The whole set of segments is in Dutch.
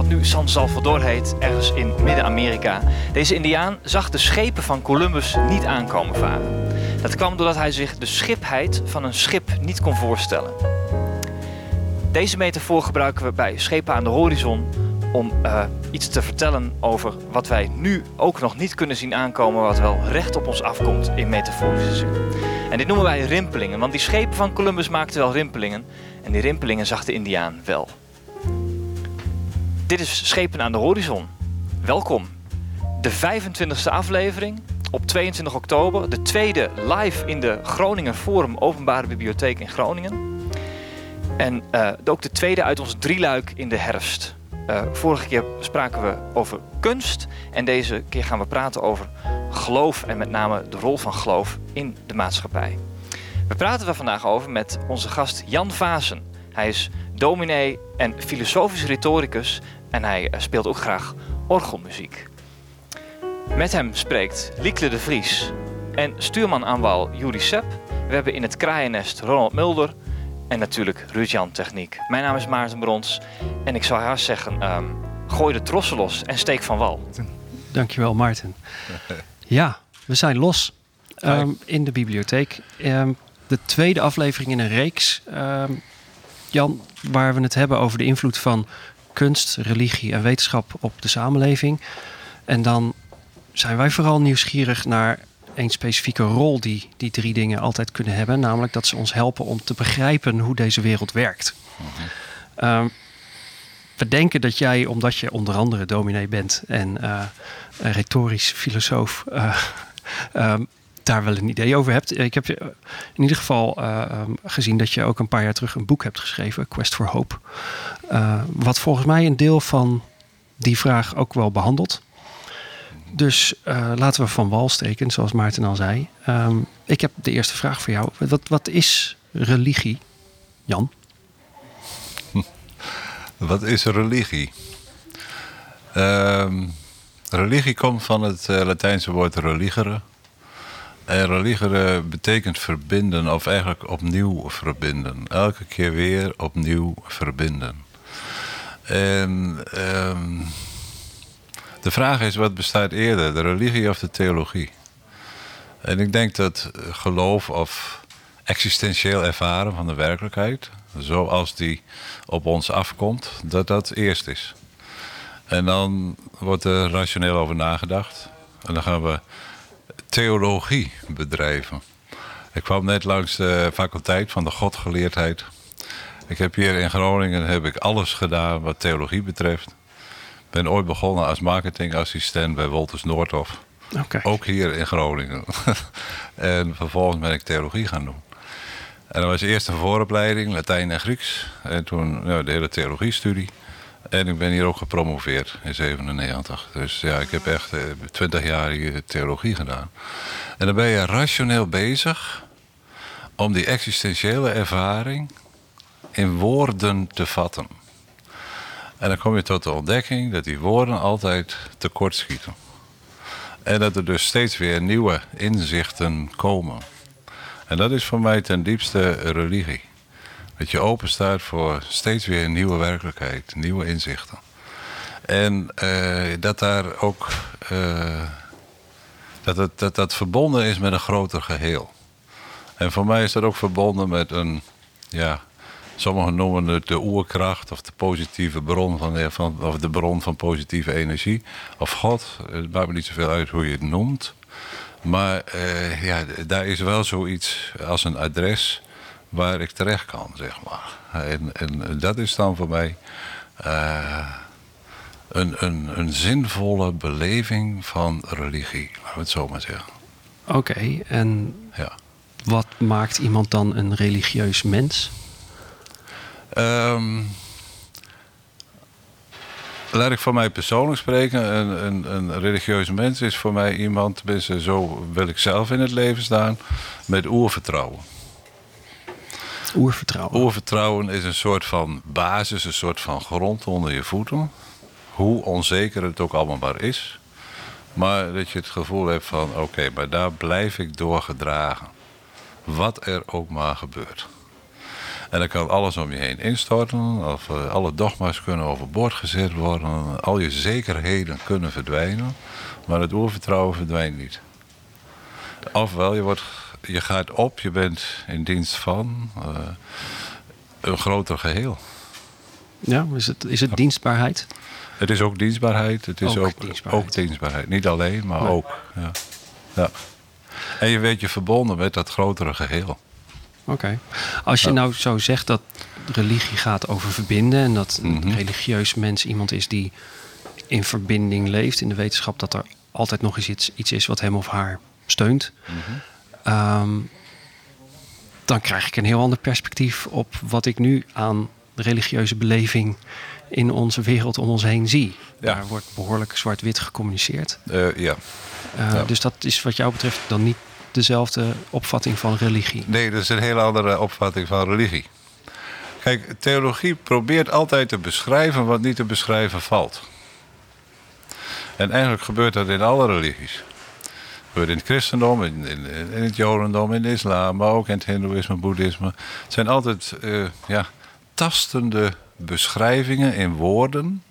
wat nu San Salvador heet, ergens in Midden-Amerika. Deze indiaan zag de schepen van Columbus niet aankomen varen. Dat kwam doordat hij zich de schipheid van een schip niet kon voorstellen. Deze metafoor gebruiken we bij schepen aan de horizon om uh, iets te vertellen over wat wij nu ook nog niet kunnen zien aankomen, wat wel recht op ons afkomt in metaforische zin. En dit noemen wij rimpelingen, want die schepen van Columbus maakten wel rimpelingen en die rimpelingen zag de Indiaan wel. Dit is Schepen aan de Horizon. Welkom. De 25e aflevering op 22 oktober. De tweede live in de Groningen Forum Openbare Bibliotheek in Groningen. En uh, ook de tweede uit ons drieluik in de herfst. Uh, vorige keer spraken we over kunst. En deze keer gaan we praten over geloof. En met name de rol van geloof in de maatschappij. We praten er vandaag over met onze gast Jan Vazen. Hij is dominee en filosofisch retoricus. En hij uh, speelt ook graag orgelmuziek. Met hem spreekt Liekle de Vries en stuurman aan wal Juri Sepp. We hebben in het kraaiennest Ronald Mulder en natuurlijk Ruud-Jan Techniek. Mijn naam is Maarten Brons en ik zou haast zeggen, um, gooi de trossen los en steek van wal. Dankjewel Maarten. Ja, we zijn los um, in de bibliotheek. Um, de tweede aflevering in een reeks. Jan, waar we het hebben over de invloed van kunst, religie en wetenschap op de samenleving. En dan zijn wij vooral nieuwsgierig naar een specifieke rol die die drie dingen altijd kunnen hebben. Namelijk dat ze ons helpen om te begrijpen hoe deze wereld werkt. Uh, we denken dat jij, omdat je onder andere dominee bent en uh, retorisch filosoof, uh, daar wel een idee over hebt. Ik heb in ieder geval uh, gezien dat je ook een paar jaar terug een boek hebt geschreven, Quest for Hope. wat volgens mij een deel van die vraag ook wel behandelt. Dus laten we van wal steken, zoals Maarten al zei. Um, ik heb de eerste vraag voor jou. Wat, wat is religie, Jan? Wat is religie? Um, religie komt van het Latijnse woord religere. En religere betekent verbinden, of eigenlijk opnieuw verbinden. Elke keer weer opnieuw verbinden. En um, de vraag is, wat bestaat eerder, de religie of de theologie? En ik denk dat geloof of existentieel ervaren van de werkelijkheid, zoals die op ons afkomt, dat dat eerst is. En dan wordt er rationeel over nagedacht. En dan gaan we theologie bedrijven. Ik kwam net langs de faculteit van de godgeleerdheid. Ik heb hier in Groningen heb ik alles gedaan wat theologie betreft ben ooit begonnen als marketingassistent bij Wolters Noordhof. Okay. Ook hier in Groningen. en vervolgens ben ik theologie gaan doen. En dat was eerst een vooropleiding, Latijn en Grieks. En toen nou, de hele theologiestudie. En ik ben hier ook gepromoveerd in 97. Dus ja, ik heb echt eh, 20 jaar hier theologie gedaan. En dan ben je rationeel bezig om die existentiële ervaring in woorden te vatten. En dan kom je tot de ontdekking dat die woorden altijd tekortschieten. En dat er dus steeds weer nieuwe inzichten komen. En dat is voor mij ten diepste religie. Dat je open staat voor steeds weer een nieuwe werkelijkheid, nieuwe inzichten. En uh, dat daar ook. Uh, dat, het, dat dat verbonden is met een groter geheel. En voor mij is dat ook verbonden met een. Ja, Sommigen noemen het de oerkracht of de positieve bron van, van, of de bron van positieve energie. Of God. Het maakt me niet zoveel uit hoe je het noemt. Maar uh, ja, daar is wel zoiets als een adres waar ik terecht kan, zeg maar. En, en dat is dan voor mij uh, een, een, een zinvolle beleving van religie, laten we het zo maar zeggen. Oké, en ja. wat maakt iemand dan een religieus mens? Um, laat ik voor mij persoonlijk spreken. Een, een, een religieus mens is voor mij iemand, tenminste zo wil ik zelf in het leven staan, met oervertrouwen. Oervertrouwen? Oervertrouwen is een soort van basis, een soort van grond onder je voeten. Hoe onzeker het ook allemaal maar is. Maar dat je het gevoel hebt van, oké, maar daar blijf ik door gedragen. Wat er ook maar gebeurt. En dan kan alles om je heen instorten, of eh, alle dogma's kunnen overboord gezet worden, al je zekerheden kunnen verdwijnen, maar het oervertrouwen verdwijnt niet. Ofwel, je, wordt, je gaat op, je bent in dienst van uh, een groter geheel. Ja, is het, is het dienstbaarheid? Het is ook dienstbaarheid. Het is ook, ook, dienstbaarheid. ook dienstbaarheid. Niet alleen, maar ook. Ja. ja. En je weet je verbonden met dat grotere geheel. Oké. Als je nou zo zegt dat religie gaat over verbinden en dat een mhm. religieus mens iemand is die in verbinding leeft, in de wetenschap dat er altijd nog eens iets, iets is wat hem of haar steunt, mhm. Ehm, dan krijg ik een heel ander perspectief op wat ik nu aan de religieuze beleving in onze wereld om ons heen zie. Ja. Daar wordt behoorlijk zwart-wit gecommuniceerd. Uh, ja. Uh, Dus dat is wat jou betreft dan niet dezelfde opvatting van religie. Nee, dat is een hele andere opvatting van religie. Kijk, theologie probeert altijd te beschrijven wat niet te beschrijven valt. En eigenlijk gebeurt dat in alle religies. Gebeurt in het christendom, in, in, het jodendom, in de islam, maar ook in het hindoeïsme, boeddhisme. Het zijn altijd uh, ja, tastende beschrijvingen in woorden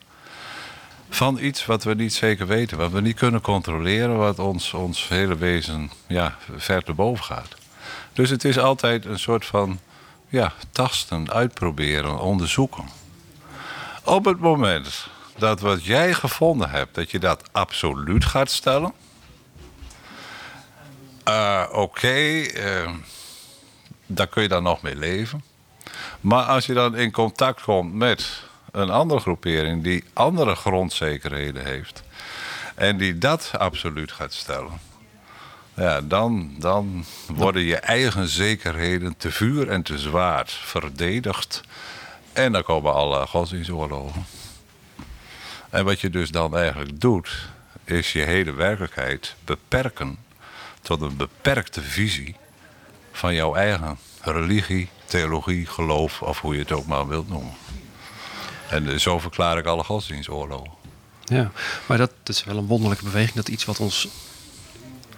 van iets wat we niet zeker weten, wat we niet kunnen controleren, wat ons, ons hele wezen ja, ver te boven gaat. Dus het is altijd een soort van ja, tasten, uitproberen, onderzoeken. Op het moment dat wat jij gevonden hebt, dat je dat absoluut gaat stellen. Uh, Oké, uh, daar kun je dan nog mee leven. Maar als je dan in contact komt met een andere groepering die andere grondzekerheden heeft. En die dat absoluut gaat stellen. Ja, dan, dan worden je eigen zekerheden te vuur en te zwaard verdedigd. En dan komen alle godsdienstoorlogen. En wat je dus dan eigenlijk doet, is je hele werkelijkheid beperken tot een beperkte visie van jouw eigen religie, theologie, geloof of hoe je het ook maar wilt noemen. En zo verklaar ik alle godsdienstoorlogen. Ja, maar dat, is wel een wonderlijke beweging. Dat iets wat ons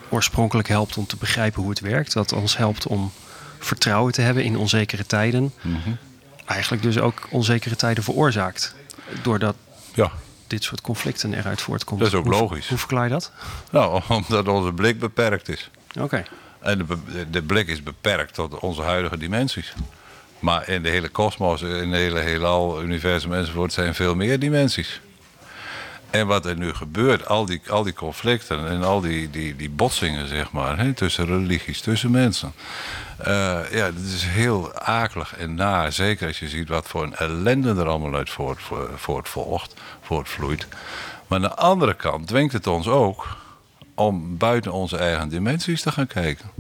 oorspronkelijk helpt om te begrijpen hoe het werkt. Dat ons helpt om vertrouwen te hebben in onzekere tijden. Mhm. Eigenlijk dus ook onzekere tijden veroorzaakt. Doordat ja. Dit soort conflicten eruit voortkomt. Dat is ook logisch. Hoe verklaar je dat? Nou, omdat onze blik beperkt is. Oké. En de, de, blik is beperkt tot onze huidige dimensies. Maar in de hele kosmos, in de hele heelal, universum enzovoort, zijn veel meer dimensies. En wat er nu gebeurt, al die, al die conflicten en al die, die, die botsingen, zeg maar, hè, tussen religies, tussen mensen. Uh, ja, het is heel akelig en naar. Zeker als je ziet wat voor een ellende er allemaal uit voort, voortvolgt, voortvloeit. Maar aan de andere kant dwingt het ons ook om buiten onze eigen dimensies te gaan kijken.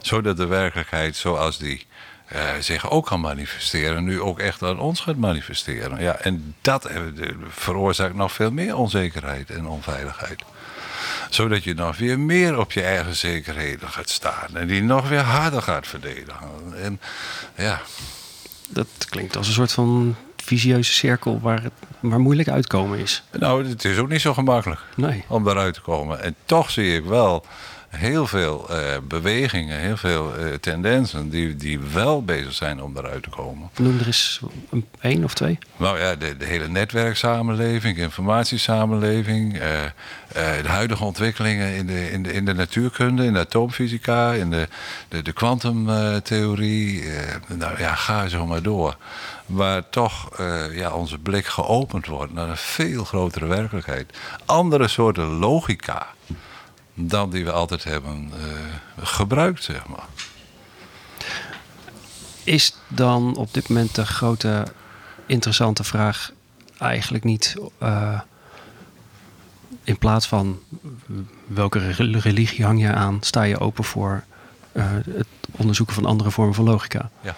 Zodat de werkelijkheid zoals die uh, zich ook kan manifesteren, nu ook echt aan ons gaat manifesteren. Ja, en dat veroorzaakt nog veel meer onzekerheid en onveiligheid. Zodat je nog weer meer op je eigen zekerheden gaat staan en die nog weer harder gaat verdedigen. En ja. Dat klinkt als een soort van visieuze cirkel waar het maar moeilijk uitkomen is. Nou, het is ook niet zo gemakkelijk nee. om daaruit te komen. En toch zie ik wel heel veel uh, bewegingen, heel veel uh, tendensen die, die wel bezig zijn om eruit te komen. Noem er eens een, één of twee. Nou ja, de, de hele netwerksamenleving, informatiesamenleving, uh, de huidige ontwikkelingen in de, in, de, in de natuurkunde, in de atoomfysica, in de, de, de kwantumtheorie. nou ja, ga zo maar door. Waar toch ja, onze blik geopend wordt naar een veel grotere werkelijkheid. Andere soorten logica dan die we altijd hebben uh, gebruikt, zeg maar. Is dan op dit moment de grote interessante vraag eigenlijk niet uh, in plaats van welke religie hang je aan, sta je open voor uh, het onderzoeken van andere vormen van logica? Ja.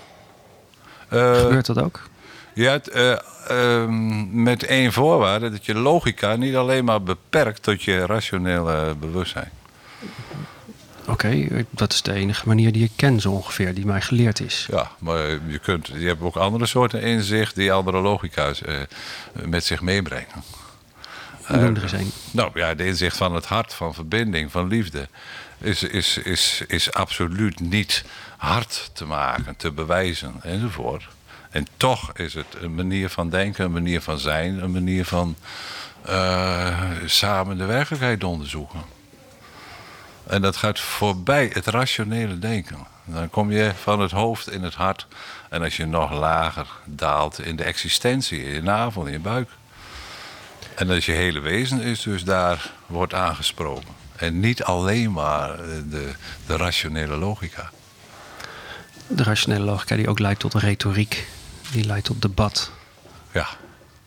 Gebeurt dat ook? Ja, uh, Ehm, met één voorwaarde: dat je logica niet alleen maar beperkt tot je rationele bewustzijn. Oké, dat is de enige manier die ik ken, zo ongeveer, die mij geleerd is. Ja, maar je, kunt, je hebt ook andere soorten inzicht die andere logica's uh, met zich meebrengen. Noem er eens een. Nou ja, de inzicht van het hart, van verbinding, van liefde, is, is, is, is absoluut niet hard te maken, te bewijzen enzovoort. En toch is het een manier van denken, een manier van zijn, een manier van uh, samen de werkelijkheid onderzoeken. En dat gaat voorbij het rationele denken. Dan kom je van het hoofd in het hart. En als je nog lager daalt in de existentie, in je navel, in je buik. En als je hele wezen is dus daar wordt aangesproken. En niet alleen maar de, de rationele logica. De rationele logica die ook leidt tot retoriek. Die leidt tot debat. Ja,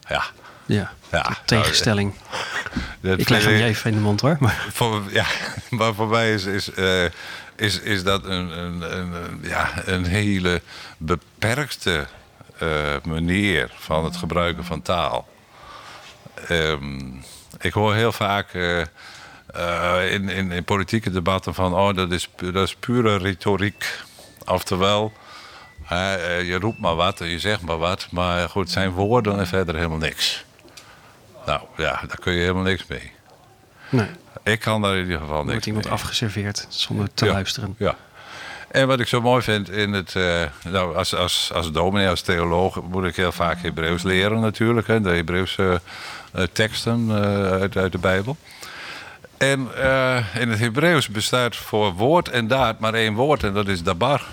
ja. Ja, ja tegenstelling. ik leg hem je even in de mond hoor. Maar, voor, ja, maar voor mij is, is, uh, is, is dat een, een, een, ja, een hele beperkte uh, manier van het gebruiken van taal. Um, ik hoor heel vaak uh, in, in, in, politieke debatten van... oh, dat is, dat is pure retoriek. Oftewel, je roept maar wat en je zegt maar wat... maar goed, zijn woorden en verder helemaal niks. Nou ja, daar kun je helemaal niks mee. Nee. Ik kan daar in ieder geval niks Wordt iemand afgeserveerd zonder te luisteren. Ja. En wat ik zo mooi vind in het... Uh, nou, als, als, als dominee, als theoloog... moet ik heel vaak Hebreeuws leren natuurlijk. Hè, de Hebreeuwse uh, teksten uh, uit, uit de Bijbel. En in het Hebreeuws bestaat voor woord en daad maar één woord. En dat is dabar.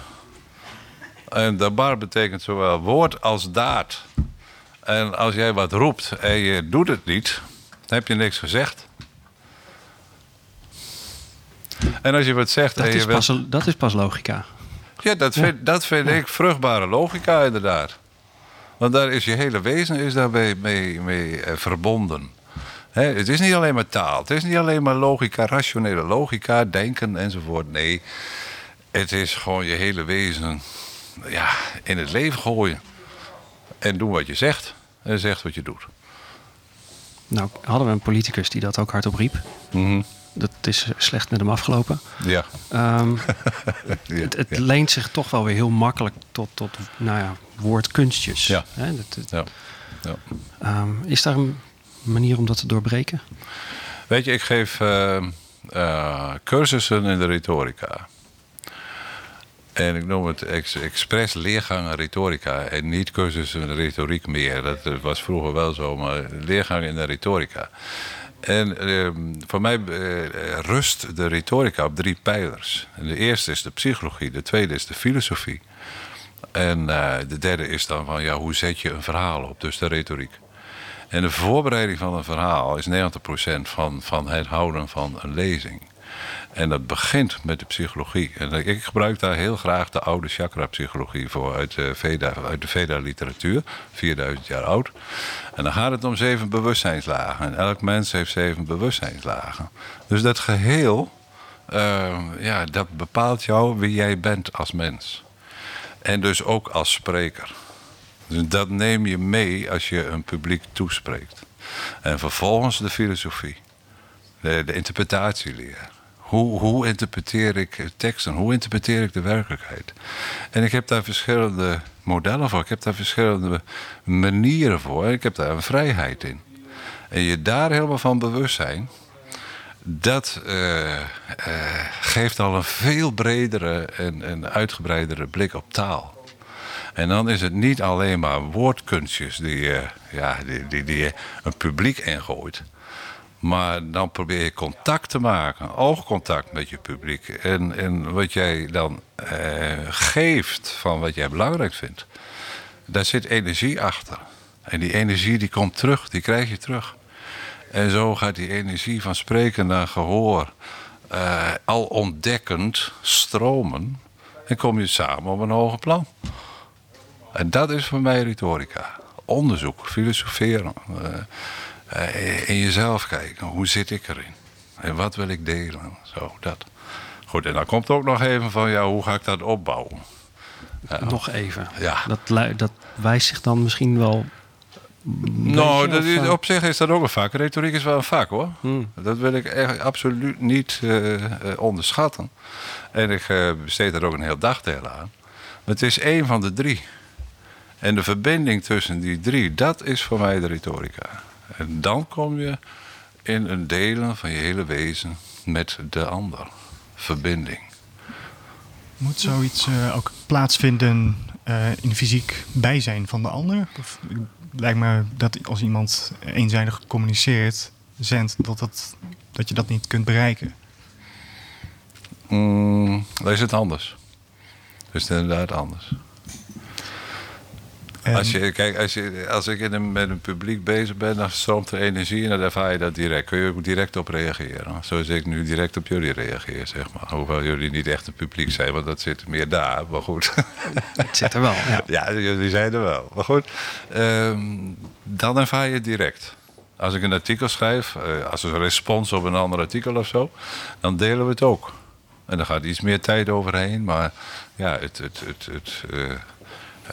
En dabar betekent zowel woord als daad. En als jij wat roept en je doet het niet, dan heb je niks gezegd. En als je wat zegt... Dat, en je is, pas, dat is pas logica. Ja, dat vind, Dat vind ik vruchtbare logica inderdaad. Want daar is je hele wezen is daarmee mee, mee eh, verbonden. het is niet alleen maar taal. Het is niet alleen maar logica, rationele logica, denken enzovoort. Nee, het is gewoon je hele wezen ja, in het leven gooien. En doen wat je zegt en zegt wat je doet. Nou, hadden we een politicus die dat ook hardop riep. Mm Dat is slecht met hem afgelopen. Ja. Um, het, het leent zich toch wel weer heel makkelijk tot, tot nou ja, woordkunstjes. Ja. Hè? Dat, ja. ja. Um, is daar een manier om dat te doorbreken? Weet je, ik geef uh, uh, cursussen in de retorica. En ik noem het ex expres leergang retorica en niet cursussen retoriek meer. Dat was vroeger wel zo, maar leergang in de retorica. En eh, voor mij eh, rust de retorica op drie pijlers. De eerste is de psychologie, de tweede is de filosofie. En uh, de derde is dan van ja, hoe zet je een verhaal op, dus de retoriek. En de voorbereiding van een verhaal is 90% van, van het houden van een lezing. En dat begint met de psychologie. En ik gebruik daar heel graag de oude chakra-psychologie voor uit de, Veda, uit de Veda-literatuur, 4000 jaar oud. En dan gaat het om zeven bewustzijnslagen. En elk mens heeft zeven bewustzijnslagen. Dus dat geheel, uh, ja, dat bepaalt jou wie jij bent als mens. En dus ook als spreker. Dus dat neem je mee als je een publiek toespreekt. En vervolgens de filosofie, de, de interpretatieleer. Hoe, hoe interpreteer ik teksten? Hoe interpreteer ik de werkelijkheid? En ik heb daar verschillende modellen voor. Ik heb daar verschillende manieren voor. Ik heb daar een vrijheid in. En je daar helemaal van bewust zijn... dat uh, uh, geeft al een veel bredere en, uitgebreidere blik op taal. En dan is het niet alleen maar woordkunstjes die, uh, ja, die, die, die je een publiek ingooit... Maar dan probeer je contact te maken, oogcontact met je publiek. En, en wat jij dan eh, geeft van wat jij belangrijk vindt, daar zit energie achter. En die energie die komt terug, die krijg je terug. En zo gaat die energie van spreken naar gehoor uh, al ontdekkend stromen. En kom je samen op een hoger plan. En dat is voor mij retorica. Onderzoek, filosoferen. Uh, uh, in jezelf kijken. Hoe zit ik erin? En wat wil ik delen? Zo, dat. Goed, en dan komt ook nog even van, ja, hoe ga ik dat opbouwen? nog even. Ja. Dat, dat wijst zich dan misschien wel nou, dat is, op zich is dat ook een vak. Retoriek is wel een vak hoor. Hmm. Dat wil ik echt absoluut niet uh, onderschatten. En ik uh, besteed er ook een heel dagdeel aan. Maar het is één van de drie. En de verbinding tussen die drie, dat is voor mij de retorica. En dan kom je in een delen van je hele wezen met de ander. Verbinding. Moet zoiets uh, ook plaatsvinden uh, in fysiek bijzijn van de ander? Of, lijkt me dat als iemand eenzijdig communiceert, zendt, dat, dat, dat je dat niet kunt bereiken. Mm, dat is het anders. Dat is het inderdaad anders. Als, je, kijk, als, je, als ik in een, met een publiek bezig ben, dan stroomt er energie en dan ervaar je dat direct. Kun je ook direct op reageren. Zoals ik nu direct op jullie reageer, zeg maar. Hoewel jullie niet echt een publiek zijn, want dat zit meer daar. Maar goed. Het zit er wel, ja. ja jullie zijn er wel. Maar goed, ehm, dan ervaar je het direct. Als ik een artikel schrijf, uh, als een respons op een ander artikel of zo, dan delen we het ook. En dan gaat iets meer tijd overheen, maar ja, het, het, het, het uh,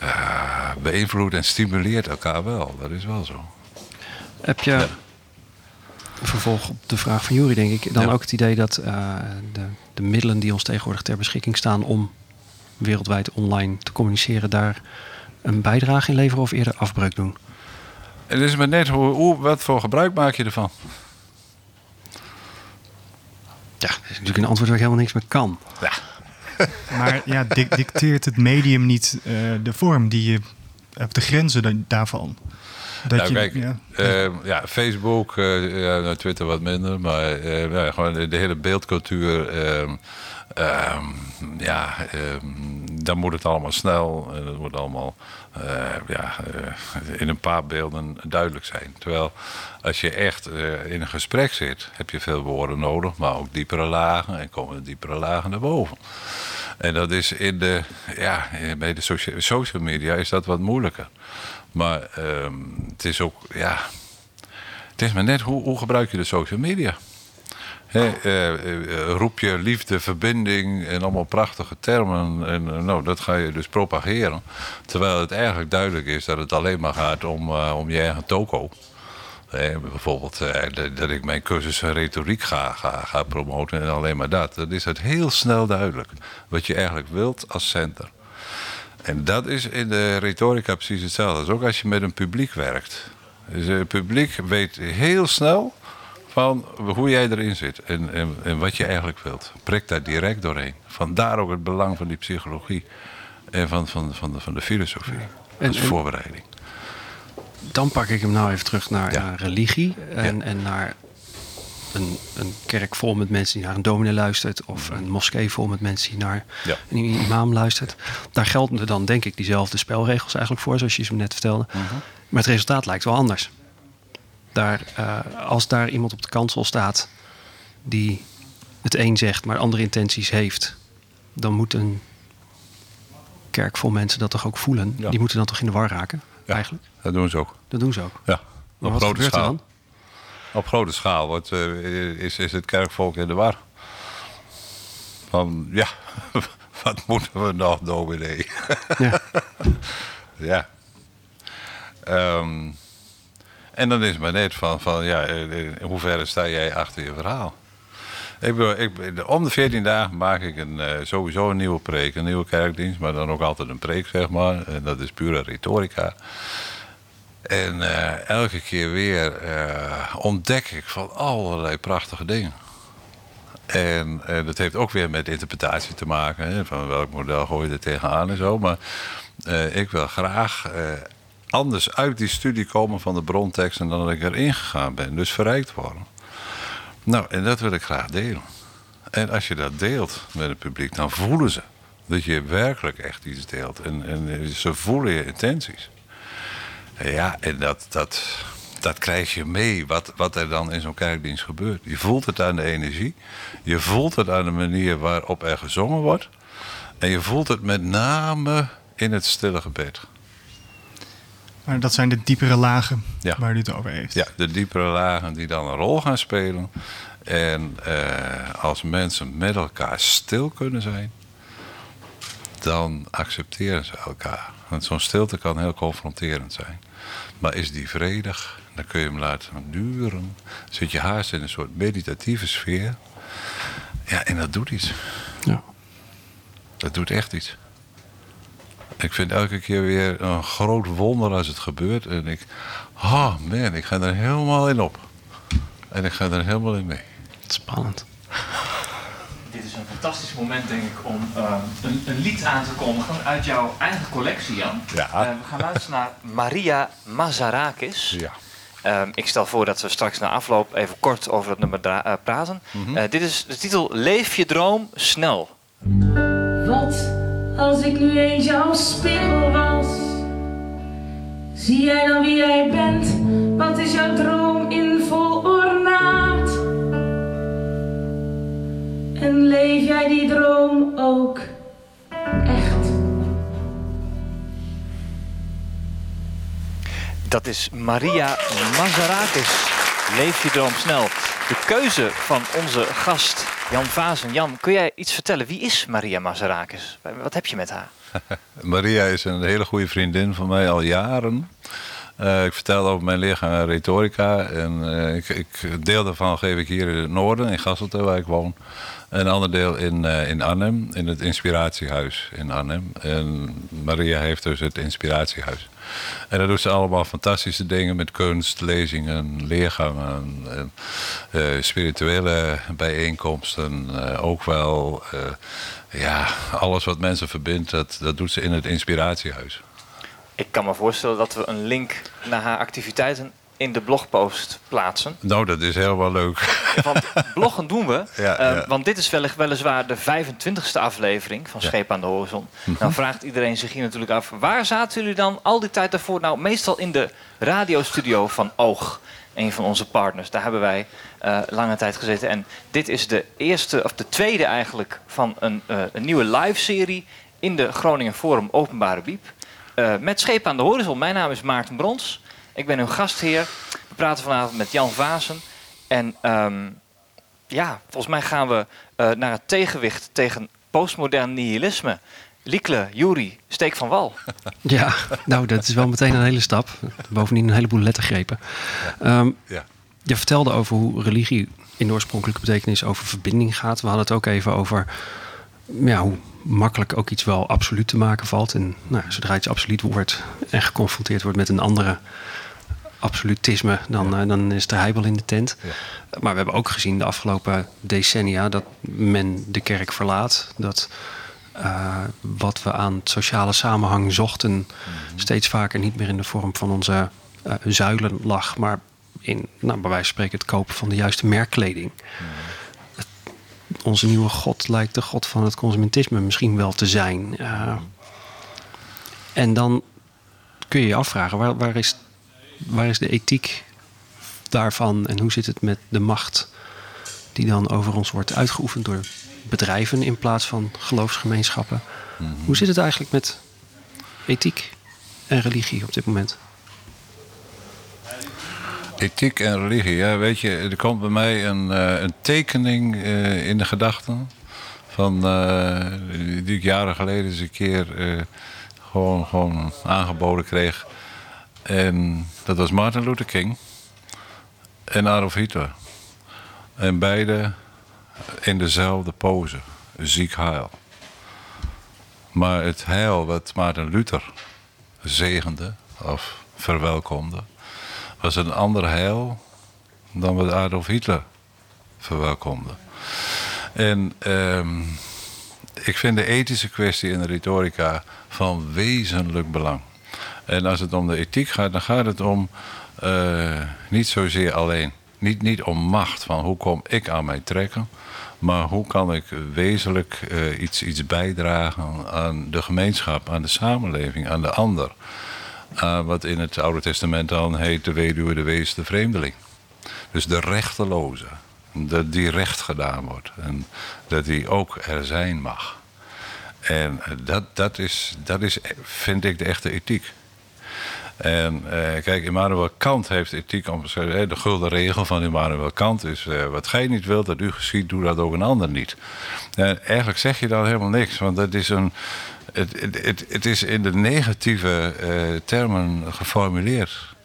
uh, beïnvloedt en stimuleert elkaar wel. Dat is wel zo. Heb je, ja. vervolg op de vraag van Jury, denk ik, dan ook het idee dat uh, de, de middelen die ons tegenwoordig ter beschikking staan om wereldwijd online te communiceren, daar een bijdrage in leveren of eerder afbreuk doen? Het is maar net hoe, hoe, wat voor gebruik maak je ervan? Ja, dat is natuurlijk een antwoord waar ik helemaal niks mee kan. Ja. Maar ja, dicteert het medium niet uh, de vorm die je, of de grenzen daarvan? Dat nou, je, kijk, ja. Uh, ja. Facebook, uh, ja, Twitter wat minder, maar ja, gewoon de, de, hele beeldcultuur. Ehm, ehm, ja, ehm, dan moet het allemaal snel en het moet allemaal ja, in een paar beelden duidelijk zijn. Terwijl als je echt in een gesprek zit, heb je veel woorden nodig, maar ook diepere lagen en komen diepere lagen naar boven. En dat is in de, ja, bij de social media is dat wat moeilijker. Maar ehm, het is ook, ja, het is maar net hoe, hoe gebruik je de social media? He, uh, uh, roep je liefde, verbinding en allemaal prachtige termen. En uh, nou, dat ga je dus propageren. Terwijl het eigenlijk duidelijk is dat het alleen maar gaat om, om je eigen toko. bijvoorbeeld dat ik mijn cursus retoriek ga, ga, ga promoten en alleen maar dat. Dan is het heel snel duidelijk wat je eigenlijk wilt als center. En dat is in de retorica precies hetzelfde. Ook als je met een publiek werkt. Dus het publiek weet heel snel van hoe jij erin zit en, en, en, wat je eigenlijk wilt. Prik daar direct doorheen. Vandaar ook het belang van die psychologie en van, van, van, de, van de filosofie als voorbereiding. Dan pak ik hem nou even terug naar, naar religie en, en naar een, een, kerk vol met mensen die naar een dominee luistert, of een moskee vol met mensen die naar een imam luistert. Daar gelden dan, denk ik, diezelfde spelregels eigenlijk voor, zoals je ze net vertelde. Mhm. Maar het resultaat lijkt wel anders. Daar, uh, als daar iemand op de kansel staat die het een zegt, maar andere intenties heeft, dan moet een kerk vol mensen dat toch ook voelen. Die moeten dan toch in de war raken, eigenlijk? Dat doen ze ook. Dat doen ze ook. Ja, op grote schaal. Dan? Op grote schaal wordt, uh, is, is het kerkvolk in de war. Van ja, wat moeten we nog, dominee? Ja. ja. Um, en dan is het maar net van, van ja, in hoeverre sta jij achter je verhaal? Ik, ik, om de 14 dagen maak ik een, uh, sowieso een nieuwe preek, een nieuwe kerkdienst, maar dan ook altijd een preek, zeg maar. En dat is pure retorica. En elke keer weer ontdek ik van allerlei prachtige dingen. En dat heeft ook weer met interpretatie te maken. Hè, van welk model gooi je er tegenaan en zo. Maar ik wil graag anders uit die studie komen van de bronteksten dan dat ik erin gegaan ben. Dus verrijkt worden. Nou, en dat wil ik graag delen. En als je dat deelt met het publiek, dan voelen ze dat je werkelijk echt iets deelt. En, en ze voelen je intenties. Ja, en dat, dat, dat krijg je mee, wat, wat er dan in zo'n kerkdienst gebeurt. Je voelt het aan de energie. Je voelt het aan de manier waarop er gezongen wordt. En je voelt het met name in het stille gebed. Maar dat zijn de diepere lagen waar u het over heeft. Ja, de diepere lagen die dan een rol gaan spelen. En eh, als mensen met elkaar stil kunnen zijn, dan accepteren ze elkaar. Want zo'n stilte kan heel confronterend zijn. Maar is die vredig, dan kun je hem laten duren. Zit je haast in een soort meditatieve sfeer. Ja, en dat doet iets. Ja. Dat doet echt iets. Ik vind elke keer weer een groot wonder als het gebeurt. En ik, oh man, ik ga er helemaal in op. En ik ga er helemaal in mee. Spannend. dit is een fantastisch moment, denk ik, om ehm, een, een, lied aan te kondigen uit jouw eigen collectie, Jan. Ja. Uh, we gaan luisteren naar Maria Mazarakis. Ja. Um, ik stel voor dat we straks na afloop even kort over het nummer uh, praten. Mm -hmm. uh, dit is de titel Leef je droom snel. Als ik nu eens jouw spiegel was? Zie jij dan wie jij bent? Wat is jouw droom in vol ornaat? En leef jij die droom ook echt? Dat is Maria Mazarakis. Leef je droom snel. De keuze van onze gast Jan Vazen. Jan, kun jij iets vertellen? Wie is Maria Mazarakis? Wat heb je met haar? Maria is een hele goede vriendin van mij al jaren. Uh, ik vertel over mijn leergang retorica. En uh, ik, ik, deel daarvan geef ik hier in het noorden, in Gasselte, waar ik woon. Een ander deel in, uh, in Arnhem, in het Inspiratiehuis in Arnhem. En Maria heeft dus het Inspiratiehuis. En daar doet ze allemaal fantastische dingen met kunst, lezingen, leergangen, en, spirituele bijeenkomsten. ook wel, ja, alles wat mensen verbindt, dat, dat doet ze in het Inspiratiehuis. Ik kan me voorstellen dat we een link naar haar activiteiten in de blogpost plaatsen. Nou, dat is helemaal leuk. Want bloggen doen we. Ja, uh, ja. Want dit is wel, weliswaar de 25e aflevering van Scheep aan de Horizon. Mhm. Dan vraagt iedereen zich hier natuurlijk af... waar zaten jullie dan al die tijd daarvoor? Nou, meestal in de radiostudio van Oog. Een van onze partners. Daar hebben wij uh, lange tijd gezeten. En dit is de eerste, of de tweede eigenlijk... van een, uh, een nieuwe live-serie in de Groningen Forum Openbare Biep. Met Scheep aan de Horizon. Mijn naam is Maarten Brons. Ik ben uw gastheer. We praten vanavond met Jan Vazen. En um, ja, volgens mij gaan we uh, naar het tegenwicht tegen postmodern nihilisme. Liekle, Juri, steek van wal. Ja, nou, dat is wel meteen een hele stap. Bovendien een heleboel lettergrepen. Um, ja. Je vertelde over hoe religie in de oorspronkelijke betekenis over verbinding gaat. We hadden het ook even over ja, hoe makkelijk ook iets wel absoluut te maken valt. En nou, zodra iets absoluut wordt en geconfronteerd wordt met een andere absolutisme, dan, ja. uh, dan is de heibel in de tent. Ja. Maar we hebben ook gezien de afgelopen decennia dat men de kerk verlaat. Dat uh, wat we aan sociale samenhang zochten, mm -hmm. steeds vaker niet meer in de vorm van onze uh, zuilen lag, maar in, nou, bij wijze van spreken, het kopen van de juiste merkkleding. Mm -hmm onze nieuwe God lijkt de God van het consumentisme misschien wel te zijn. Uh, en dan kun je je afvragen, waar, waar, is, waar is de ethiek daarvan en hoe zit het met de macht die dan over ons wordt uitgeoefend door bedrijven in plaats van geloofsgemeenschappen? Mm-hmm. Hoe zit het eigenlijk met ethiek en religie op dit moment? Ethiek en religie, ja, weet je, er komt bij mij een, uh, een tekening uh, in de gedachten. Van, uh, die ik jaren geleden eens een keer gewoon, gewoon aangeboden kreeg. En dat was Martin Luther King en Adolf Hitler. En beide in dezelfde pose, ziek heil. Maar het heil wat Maarten Luther zegende of verwelkomde, was een ander heil dan wat Adolf Hitler verwelkomde. En um, ik vind de ethische kwestie in de retorica van wezenlijk belang. En als het om de ethiek gaat, dan gaat het om uh, niet zozeer alleen, niet, niet om macht, van hoe kom ik aan mij trekken, maar hoe kan ik wezenlijk uh, iets, iets bijdragen aan de gemeenschap, aan de samenleving, aan de ander. Uh, wat in het Oude Testament dan heet de weduwe, de wees, de vreemdeling. Dus de rechteloze. Dat die recht gedaan wordt. En dat die ook er zijn mag. En dat, dat, is, dat is, vind ik, de echte ethiek. En uh, kijk, Immanuel Kant heeft ethiek omschreven. De gulden regel van Immanuel Kant is... Uh, wat gij niet wilt dat u geschiet, doe dat ook een ander niet. En eigenlijk zeg je dan helemaal niks. Want dat is een... Het, het, het is in de negatieve uh, termen geformuleerd.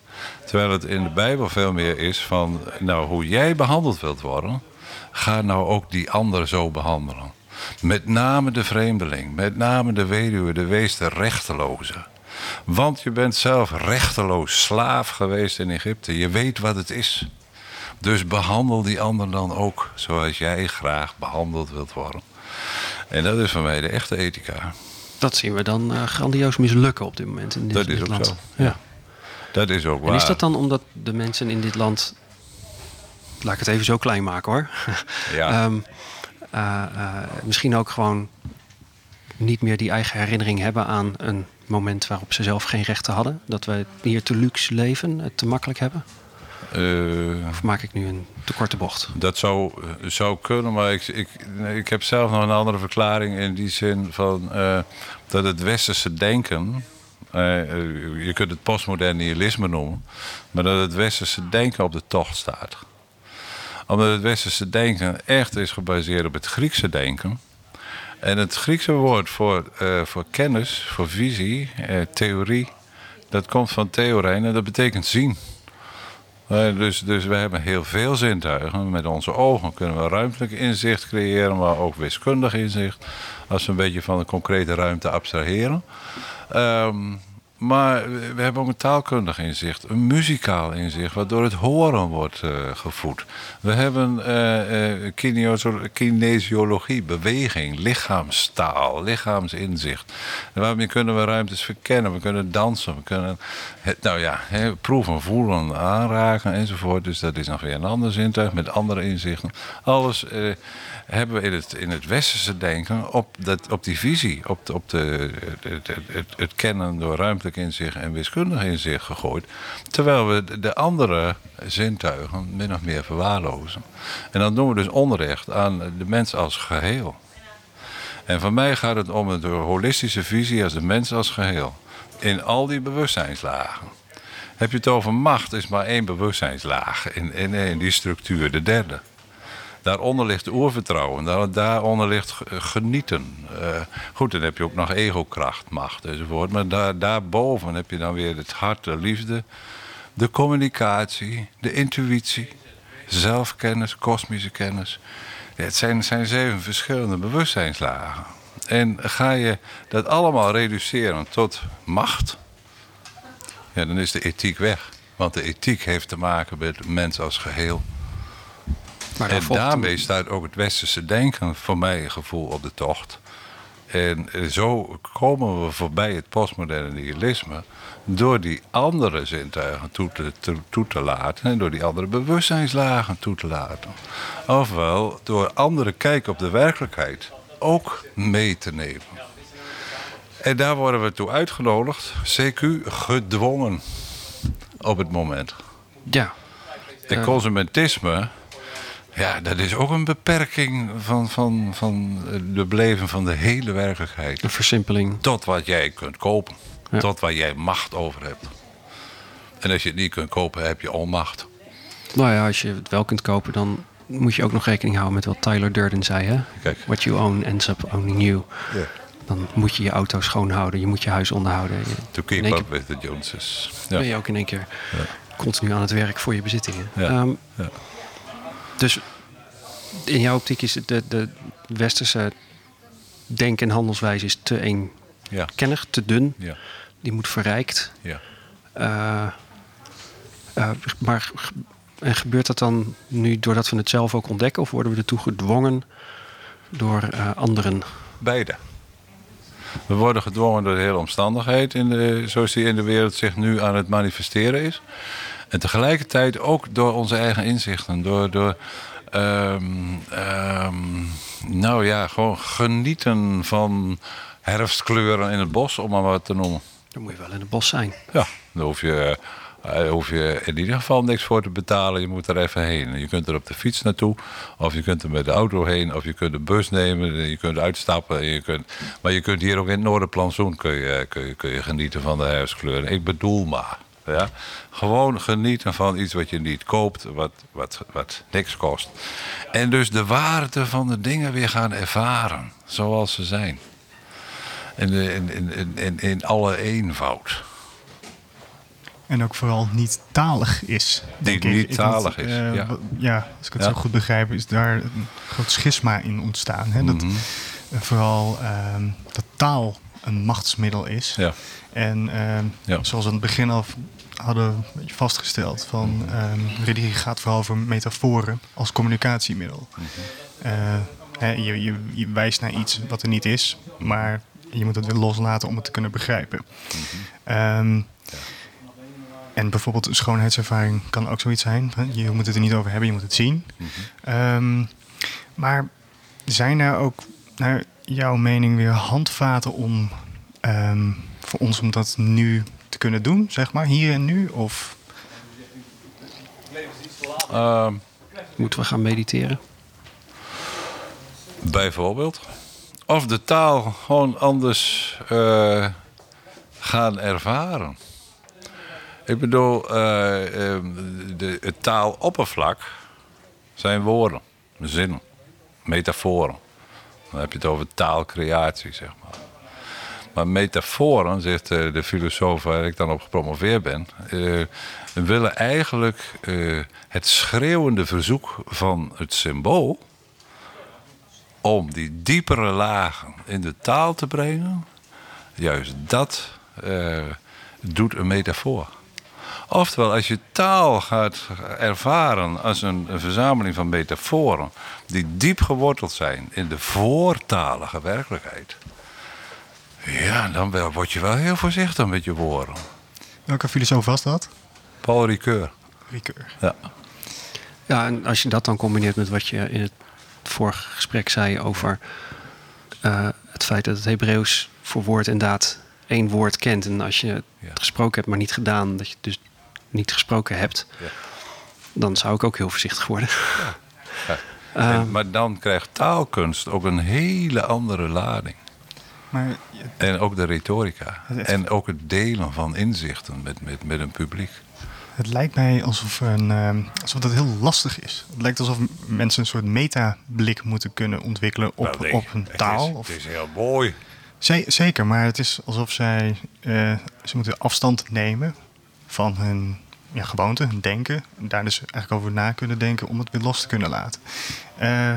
Terwijl het in de Bijbel veel meer is van... Nou, hoe jij behandeld wilt worden... Ga nou ook die ander zo behandelen. Met name de vreemdeling. Met name de weduwe, de wees, de rechteloze. Want je bent zelf rechteloos slaaf geweest in Egypte. Je weet wat het is. Dus behandel die ander dan ook zoals jij graag behandeld wilt worden. En dat is voor mij de echte ethica. Dat zien we dan uh, grandioos mislukken op dit moment in dit, dat is dit ook land. Zo. Ja. Dat is ook waar. En is dat dan omdat de mensen in dit land. Laat ik het even zo klein maken hoor. Ja. um, uh, uh, misschien ook gewoon niet meer die eigen herinnering hebben aan een moment waarop ze zelf geen rechten hadden. Dat we hier te luxe leven, het te makkelijk hebben. Uh, of maak ik nu een te korte bocht? Dat zou, zou kunnen, maar ik, ik, ik heb zelf nog een andere verklaring in die zin van uh, dat het westerse denken. Uh, je kunt het postmodern nihilisme noemen, maar dat het westerse denken op de tocht staat. Omdat het westerse denken echt is gebaseerd op het Griekse denken. En het Griekse woord voor, uh, voor kennis, voor visie, uh, theorie, dat komt van theorijn en dat betekent zien. Uh, dus, dus we hebben heel veel zintuigen. Met onze ogen kunnen we ruimtelijk inzicht creëren, maar ook wiskundig inzicht. Als we een beetje van de concrete ruimte abstraheren. Um, maar we hebben ook een taalkundig inzicht, een muzikaal inzicht, wat door het horen wordt uh, gevoed. We hebben uh, kinesiologie, beweging, lichaamstaal, lichaamsinzicht. En waarmee kunnen we ruimtes verkennen, we kunnen dansen, we kunnen nou ja, proeven, voelen, aanraken enzovoort. Dus dat is nog weer een ander zintuig met andere inzichten. Alles hebben we in het, in het westerse denken op, dat, op die visie, op, op de, het, kennen door ruimtelijk inzicht en wiskundig inzicht gegooid. Terwijl we de, de andere zintuigen min of meer verwaarlozen. En dat doen we dus onrecht aan de mens als geheel. En voor mij gaat het om een holistische visie als de mens als geheel. In al die bewustzijnslagen. Heb je het over macht, is maar één bewustzijnslaag in, in, in die structuur, de derde. Daaronder ligt oervertrouwen, daar, daaronder ligt genieten. Uh, goed, dan heb je ook nog egokracht, macht enzovoort. Maar daar, daarboven heb je dan weer het hart, de liefde, de communicatie, de intuïtie, zelfkennis, kosmische kennis. Het zijn, zijn zeven verschillende bewustzijnslagen. En ga je dat allemaal reduceren tot macht, ja, dan is de ethiek weg. Want de ethiek heeft te maken met mens als geheel. Maar en daarmee staat ook het westerse denken voor mij gevoel op de tocht. En zo komen we voorbij het postmoderne nihilisme door die andere zintuigen toe te, te, toe te laten en door die andere bewustzijnslagen toe te laten. Ofwel door andere kijk op de werkelijkheid ook mee te nemen. En daar worden we toe uitgenodigd, CQ gedwongen op het moment. Ja. En consumentisme ja, dat is ook een beperking van, van, van de beleving van de hele werkelijkheid. Een versimpeling. Tot wat jij kunt kopen. Ja. Tot waar jij macht over hebt. En als je het niet kunt kopen, heb je onmacht. Nou ja, als je het wel kunt kopen, dan moet je ook nog rekening houden met wat Tyler Durden zei. Hè? Kijk. What you own ends up owning you. Ja. Dan moet je je auto schoonhouden, je moet je huis onderhouden. Je, to keep up with the Joneses. Ja. Ben je ook in één keer ja. continu aan het werk voor je bezittingen. Ja. Um, ja. Dus in jouw optiek is de, de westerse denk- en handelswijze is te eenkennig, te dun. Ja. Die moet verrijkt. Ja. Uh, uh, maar en gebeurt dat dan nu doordat we het zelf ook ontdekken? Of worden we ertoe gedwongen door uh, anderen? Beide. We worden gedwongen door de hele omstandigheid, in de, zoals die in de wereld zich nu aan het manifesteren is. En tegelijkertijd ook door onze eigen inzichten, door, door Um, um, nou ja, gewoon genieten van herfstkleuren in het bos, om maar wat te noemen. Dan moet je wel in het bos zijn. Ja, dan hoef je, uh, hoef je in ieder geval niks voor te betalen. Je moet er even heen. Je kunt er op de fiets naartoe, of je kunt er met de auto heen, of je kunt de bus nemen, je kunt uitstappen. Je kunt, maar je kunt hier ook in het Noorderplantsoen kun je, kun je, kun je genieten van de herfstkleuren. Ik bedoel maar. Ja? Gewoon genieten van iets wat je niet koopt, wat, wat, wat niks kost. En dus de waarde van de dingen weer gaan ervaren, zoals ze zijn. In, in, in, in, in alle eenvoud. En ook vooral niet talig is. Die niet talig is. Uh, ja. ja. als ik het Ja. zo goed begrijp, is daar een groot schisma in ontstaan. Hè? Dat, Mhm. uh, vooral uh, dat taal een machtsmiddel is. Ja. En ehm, zoals aan het begin al hadden een beetje vastgesteld, van ehm, religie gaat vooral over metaforen als communicatiemiddel. Eh, hè, je, je, je wijst naar iets wat er niet is, maar je moet het weer loslaten om het te kunnen begrijpen. Ehm, en bijvoorbeeld een schoonheidservaring kan ook zoiets zijn. Je moet het er niet over hebben, je moet het zien. Ehm, maar zijn er ook, naar jouw mening, weer handvaten om voor ons om dat nu te kunnen doen, zeg maar, hier en nu? Of Ehm, Moeten we gaan mediteren? Bijvoorbeeld. Of de taal gewoon anders eh, gaan ervaren. Ik bedoel, eh, ehm, de, het taaloppervlak zijn woorden, zinnen, metaforen. Dan heb je het over taalcreatie, zeg maar. Maar metaforen, zegt eh, de filosoof waar ik dan op gepromoveerd ben, eh, willen eigenlijk eh, het schreeuwende verzoek van het symbool om die diepere lagen in de taal te brengen, juist dat doet een metafoor. Oftewel, als je taal gaat ervaren als een, een verzameling van metaforen die diep geworteld zijn in de voortalige werkelijkheid, ja, dan wel, word je wel heel voorzichtig met je woorden. welke filosoof was dat? Paul Ricoeur. Ricoeur. Ja. Ja, en als je dat dan combineert met wat je in het vorige gesprek zei over eh, het feit dat het Hebreeuws voor woord en daad één woord kent. En als je het Ja. gesproken hebt, maar niet gedaan, dat je het dus niet gesproken hebt, Ja. dan zou ik ook heel voorzichtig worden. Ja. Eh, En- maar dan krijgt taalkunst ook een hele andere lading. Maar En ook de retorica. Het- het- En ook het delen van inzichten met, met, met een publiek. het lijkt mij alsof, een, ehm, alsof dat heel lastig is. Het lijkt alsof mensen een soort metablik moeten kunnen ontwikkelen op, Nou, nee, op het taal. is- of- Het is heel mooi. Ze- zeker, maar het is alsof zij eh, ze moeten afstand nemen van hun ja, gewoonte, hun denken. En daar dus eigenlijk over na kunnen denken om het weer los te kunnen laten. Eh,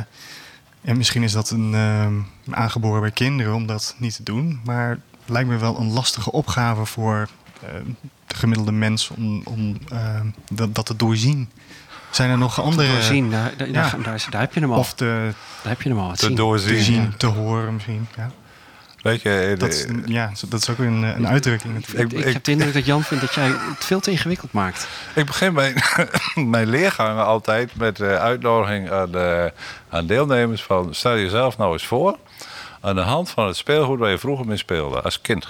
en misschien is dat een, ehm, een aangeboren bij kinderen om dat niet te doen. Maar het lijkt me wel een lastige opgave voor eh, de gemiddelde mens om, om ehm, dat, dat te doorzien. Zijn er nog andere... doorzien, daar, daar, ja. daar, daar, daar heb je hem al. Of te, daar heb je hem al. Te zien. te doorzien. zien, te horen misschien. Ja. Weet je, eh, Dat, is, ja, dat is ook een, een uitdrukking. Ik, Ik- ik heb de indruk dat Jan vindt dat jij het veel te ingewikkeld maakt. ik begin mijn, mijn leergangen altijd met de uitnodiging aan, de, aan deelnemers van... stel jezelf nou eens voor aan de hand van het speelgoed waar je vroeger mee speelde als kind.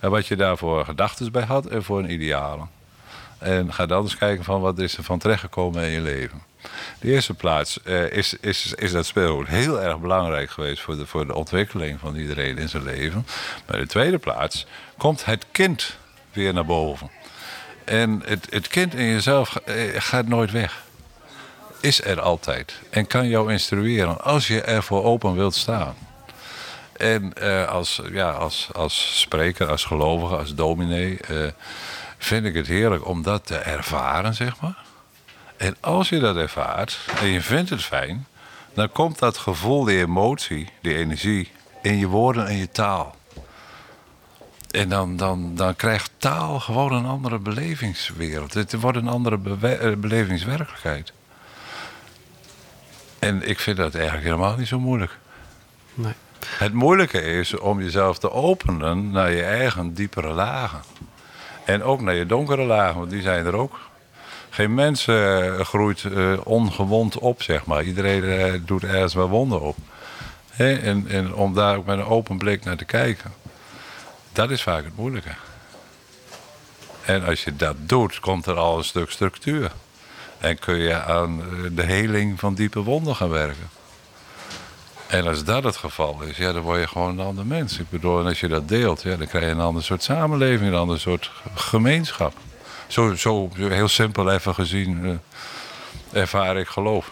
En wat je daar voor gedachten bij had en voor een idealen. En ga dan eens kijken van wat is er van terechtgekomen in je leven. De eerste plaats eh, is, is, is dat speelgoed heel erg belangrijk geweest voor de, voor de ontwikkeling van iedereen in zijn leven. Maar de tweede plaats komt het kind weer naar boven. En het, het kind in jezelf eh, gaat nooit weg. Is er altijd. En kan jou instrueren als je ervoor open wilt staan. En eh, als, ja, als, als spreker, als gelovige, als dominee... vind ik het heerlijk om dat te ervaren, zeg maar. En als je dat ervaart en je vindt het fijn... dan komt dat gevoel, die emotie, die energie... in je woorden en je taal. En dan, dan, dan krijgt taal gewoon een andere belevingswereld. Het wordt een andere eh, belevingswerkelijkheid. En ik vind dat eigenlijk helemaal niet zo moeilijk. Nee. Het moeilijke is om jezelf te openen naar je eigen diepere lagen. En ook naar je donkere lagen, want die zijn er ook. Geen mens eh, groeit eh, ongewond op, zeg maar. Iedereen eh, doet ergens wel wonden op. Hè? En, en om daar ook met een open blik naar te kijken. Dat is vaak het moeilijke. En als je dat doet, komt er al een stuk structuur. En kun je aan de heling van diepe wonden gaan werken. En als dat het geval is, ja, dan word je gewoon een ander mens. Ik bedoel, als je dat deelt, ja, dan krijg je een ander soort samenleving, een ander soort gemeenschap. Zo, zo heel simpel even gezien eh, ervaar ik geloof.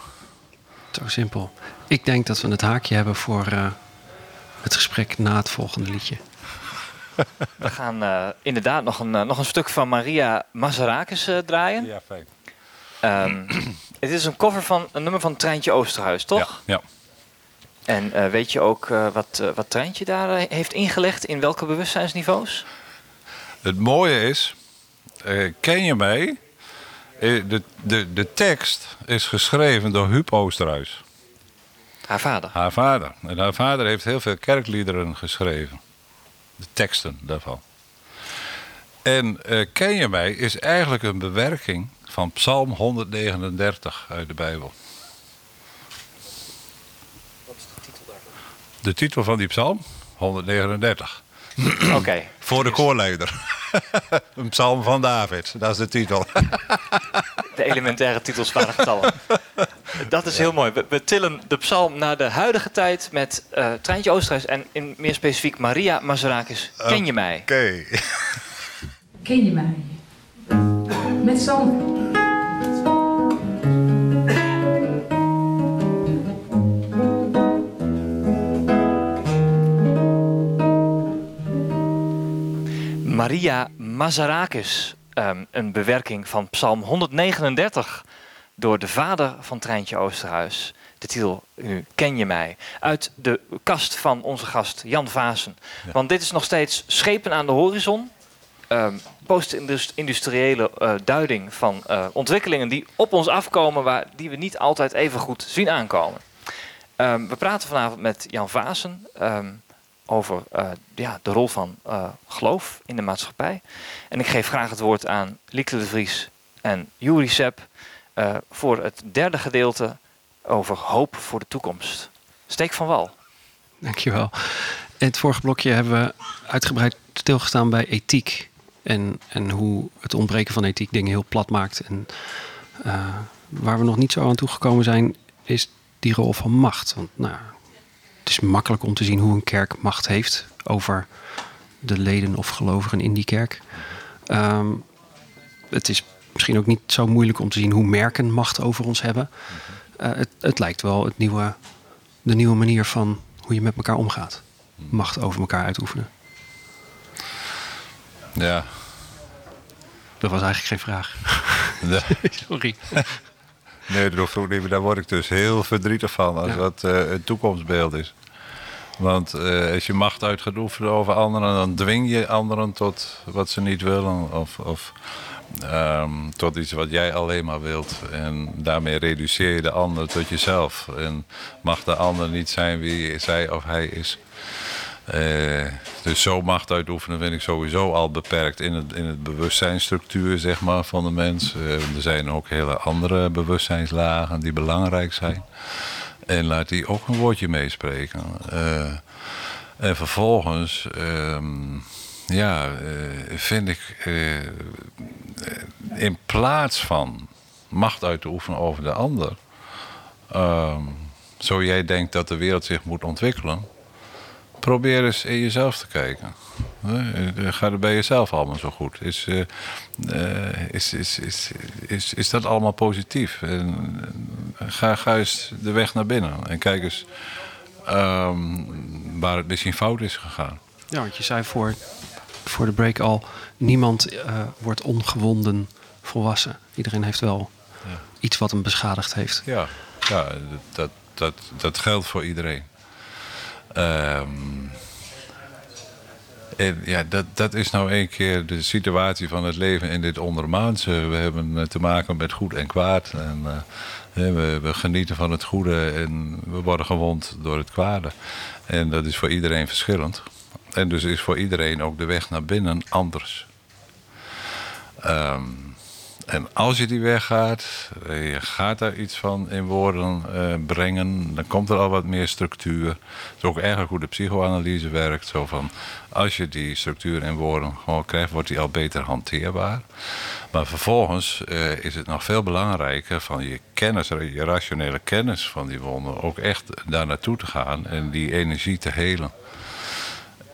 Zo simpel. Ik denk dat we het haakje hebben voor eh, het gesprek na het volgende liedje. We gaan eh, inderdaad nog een, nog een stuk van Maria Mazarakis eh, draaien. Ja, fijn. Ehm, het is een cover van een nummer van Treintje Oosterhuis, toch? Ja, ja. En eh, weet je ook eh, wat, uh, wat Treintje daar heeft ingelegd? In welke bewustzijnsniveaus? Het mooie is, ken je mij? De, de, de tekst is geschreven door Huub Oosterhuis. Haar vader? Haar vader. En haar vader heeft heel veel kerkliederen geschreven. De teksten daarvan. En Ken je mij is eigenlijk een bewerking van Psalm 139 uit de Bijbel. De titel van die psalm? 139. Oké. Voor de koorleider. Een psalm van David, dat is de titel. de elementaire titels waren getallen. Dat is heel mooi. We, tillen de psalm naar de huidige tijd met uh, Treintje Oosterhuis en in meer specifiek Maria Mazarakis. Ken je mij? Oké. Ken je mij? Met zand. Maria Mazarakis. Um, een bewerking van Psalm 139 door de vader van Treintje Oosterhuis. De titel nu Ken je mij? Uit de kast van onze gast Jan Vaassen. Want dit is nog steeds schepen aan de horizon. Um, Post-industriële uh, duiding van uh, ontwikkelingen die op ons afkomen, waar, die we niet altijd even goed zien aankomen. Um, we praten vanavond met Jan Vaassen over uh, ja, de rol van uh, geloof in de maatschappij. En ik geef graag het woord aan Lieke de Vries en Juri Sepp uh, voor het derde gedeelte over hoop voor de toekomst. Steek van wal. Dankjewel. In het vorige blokje hebben we uitgebreid stilgestaan bij ethiek. En, en hoe het ontbreken van ethiek dingen heel plat maakt. En waar we nog niet zo aan toegekomen zijn, is die rol van macht. Want nou, het is makkelijk om te zien hoe een kerk macht heeft over de leden of gelovigen in die kerk. Um, het is misschien ook niet zo moeilijk om te zien hoe merken macht over ons hebben. Uh, het, het, lijkt wel het nieuwe, de nieuwe manier van hoe je met elkaar omgaat. Macht over elkaar uitoefenen. Ja. Dat was eigenlijk geen vraag. Nee. Sorry. Nee, daar word ik dus heel verdrietig van als dat uh, het toekomstbeeld is. Want uh, als je macht uit gaat oefenen over anderen, dan dwing je anderen tot wat ze niet willen. Of, of um, tot iets wat jij alleen maar wilt. En daarmee reduceer je de ander tot jezelf. En mag de ander niet zijn wie zij of hij is. Uh, dus zo macht uitoefenen vind ik sowieso al beperkt in het, in het bewustzijnsstructuur zeg maar, van de mens. Uh, er zijn ook hele andere bewustzijnslagen die belangrijk zijn. En laat die ook een woordje meespreken. Uh, en vervolgens, um, ja, vind ik in plaats van macht uit te oefenen over de ander. Um, zo jij denkt dat de wereld zich moet ontwikkelen probeer eens in jezelf te kijken. Gaat het bij jezelf allemaal zo goed? Is, uh, is, is, is, is, is dat allemaal positief? En, ga, ga eens de weg naar binnen en kijk eens um, waar het misschien fout is gegaan. Ja, want je zei voor, voor de break al: niemand uh, wordt ongewonden volwassen. Iedereen heeft wel ja. iets wat hem beschadigd heeft. Ja, ja dat, dat, dat geldt voor iedereen. Um, en ja, dat, dat is nou een keer de situatie van het leven in dit ondermaanse. We hebben eh, te maken met goed en kwaad. En, uh, we, we, genieten van het goede en we worden gewond door het kwade. En dat is voor iedereen verschillend. En dus is voor iedereen ook de weg naar binnen anders. Um, en als je die weg gaat, eh, je gaat daar iets van in woorden uh, brengen, dan komt er al wat meer structuur. Dat is ook eigenlijk hoe de psychoanalyse werkt. Zo van, als je die structuur in woorden gewoon krijgt, wordt die al beter hanteerbaar. Maar vervolgens uh, is het nog veel belangrijker van je kennis, je rationele kennis van die wonden, ook echt daar naartoe te gaan en die energie te helen.